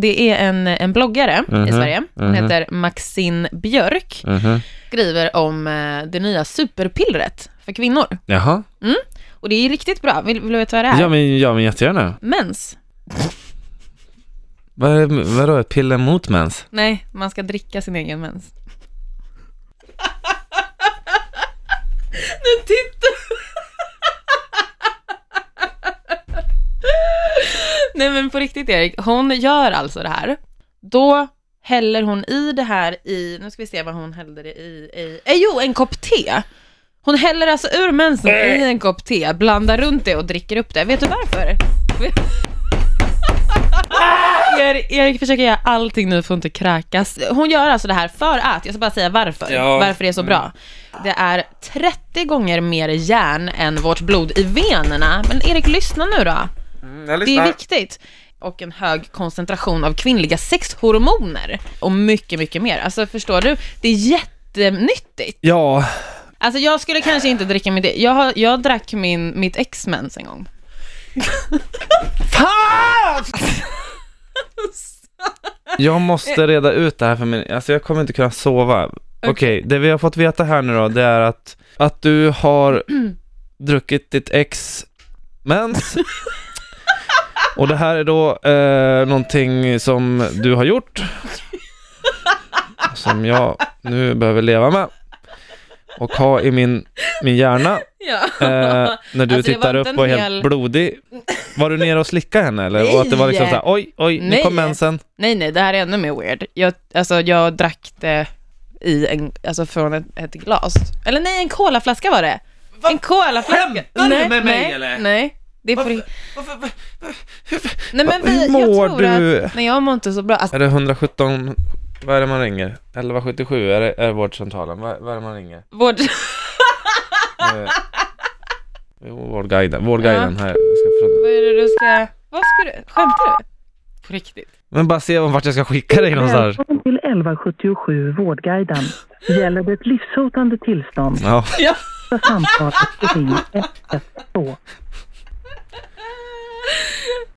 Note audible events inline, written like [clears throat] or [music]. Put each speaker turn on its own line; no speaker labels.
det är en, en bloggare i
Mhm,
Sverige. Hon
mhm.
heter Maxine Björk.
Mhm.
Skriver om eh, det nya superpillret för kvinnor.
Jaha.
Och det är riktigt bra. Vill, vill du veta vad det är?
Ja men, ja, men jättegärna.
Mens. [laughs]
Vad är, vadå, ett piller mot mens?
Nej, man ska dricka sin egen mens. [laughs] nu tittar Nej men på riktigt Erik, hon gör alltså det här. Då häller hon i det här i, nu ska vi se vad hon hällde det i, i eh, jo en kopp te. Hon häller alltså ur mensen i en kopp te, blandar runt det och dricker upp det. Vet du varför? [laughs] Erik, Erik försöker göra allting nu för att inte kräkas. Hon gör alltså det här för att, jag ska bara säga varför,
Ja.
varför det är så bra. Det är 30 gånger mer järn än vårt blod i venerna. Men Erik, lyssna nu då. Det är viktigt. Och en hög koncentration av kvinnliga sexhormoner. Och mycket, mycket mer. Alltså förstår du? Det är jättenyttigt.
Ja,
Alltså jag skulle kanske inte dricka mitt, jag, har, jag drack min, mitt ex-mens en gång. [laughs]
Fan! Jag måste reda ut det här för mig, alltså jag kommer inte kunna sova. Okej, det vi har fått veta här nu då, det är att, att du har [clears throat] druckit ditt ex mens. Och det här är då eh, någonting som du har gjort. Som jag nu behöver leva med. Och ha i min, min hjärna.
Ja.
Eh, när du
Alltså,
tittar upp
inte
och är helt
hel-
blodig. Var du nere och slickade henne eller? Och att det var liksom
Nej.
såhär, oj, oj, nu
Nej.
kom mensen.
Nej, nej, det här är ännu mer weird. Jag, alltså, jag drack det i en, alltså från ett, ett glas. Eller nej, en colaflaska var det. En colaflaska.
Skämtar du
nej,
med mig,
nej,
eller?
Nej, det är på
Varför-
riktigt. Nej, men
Hur
vi, jag
mår
tror
du?
att, nej, jag mår inte så bra. Alltså,
Är det 117, vad är det man ringer? 1177, är det, är det vårdcentralen? Vad, vad är det man ringer?
vård...
Eh, jo, vårdguiden, vårdguiden här. Jag ska fråga.
Vad är det du ska... Vad ska du... Skämtar du? På riktigt?
Men bara se vart jag ska skicka dig någonstans.
Välkommen till 1177 Vårdguiden. Gäller det ett livshotande tillstånd
Ja,
Ja.
samtalet ring 112.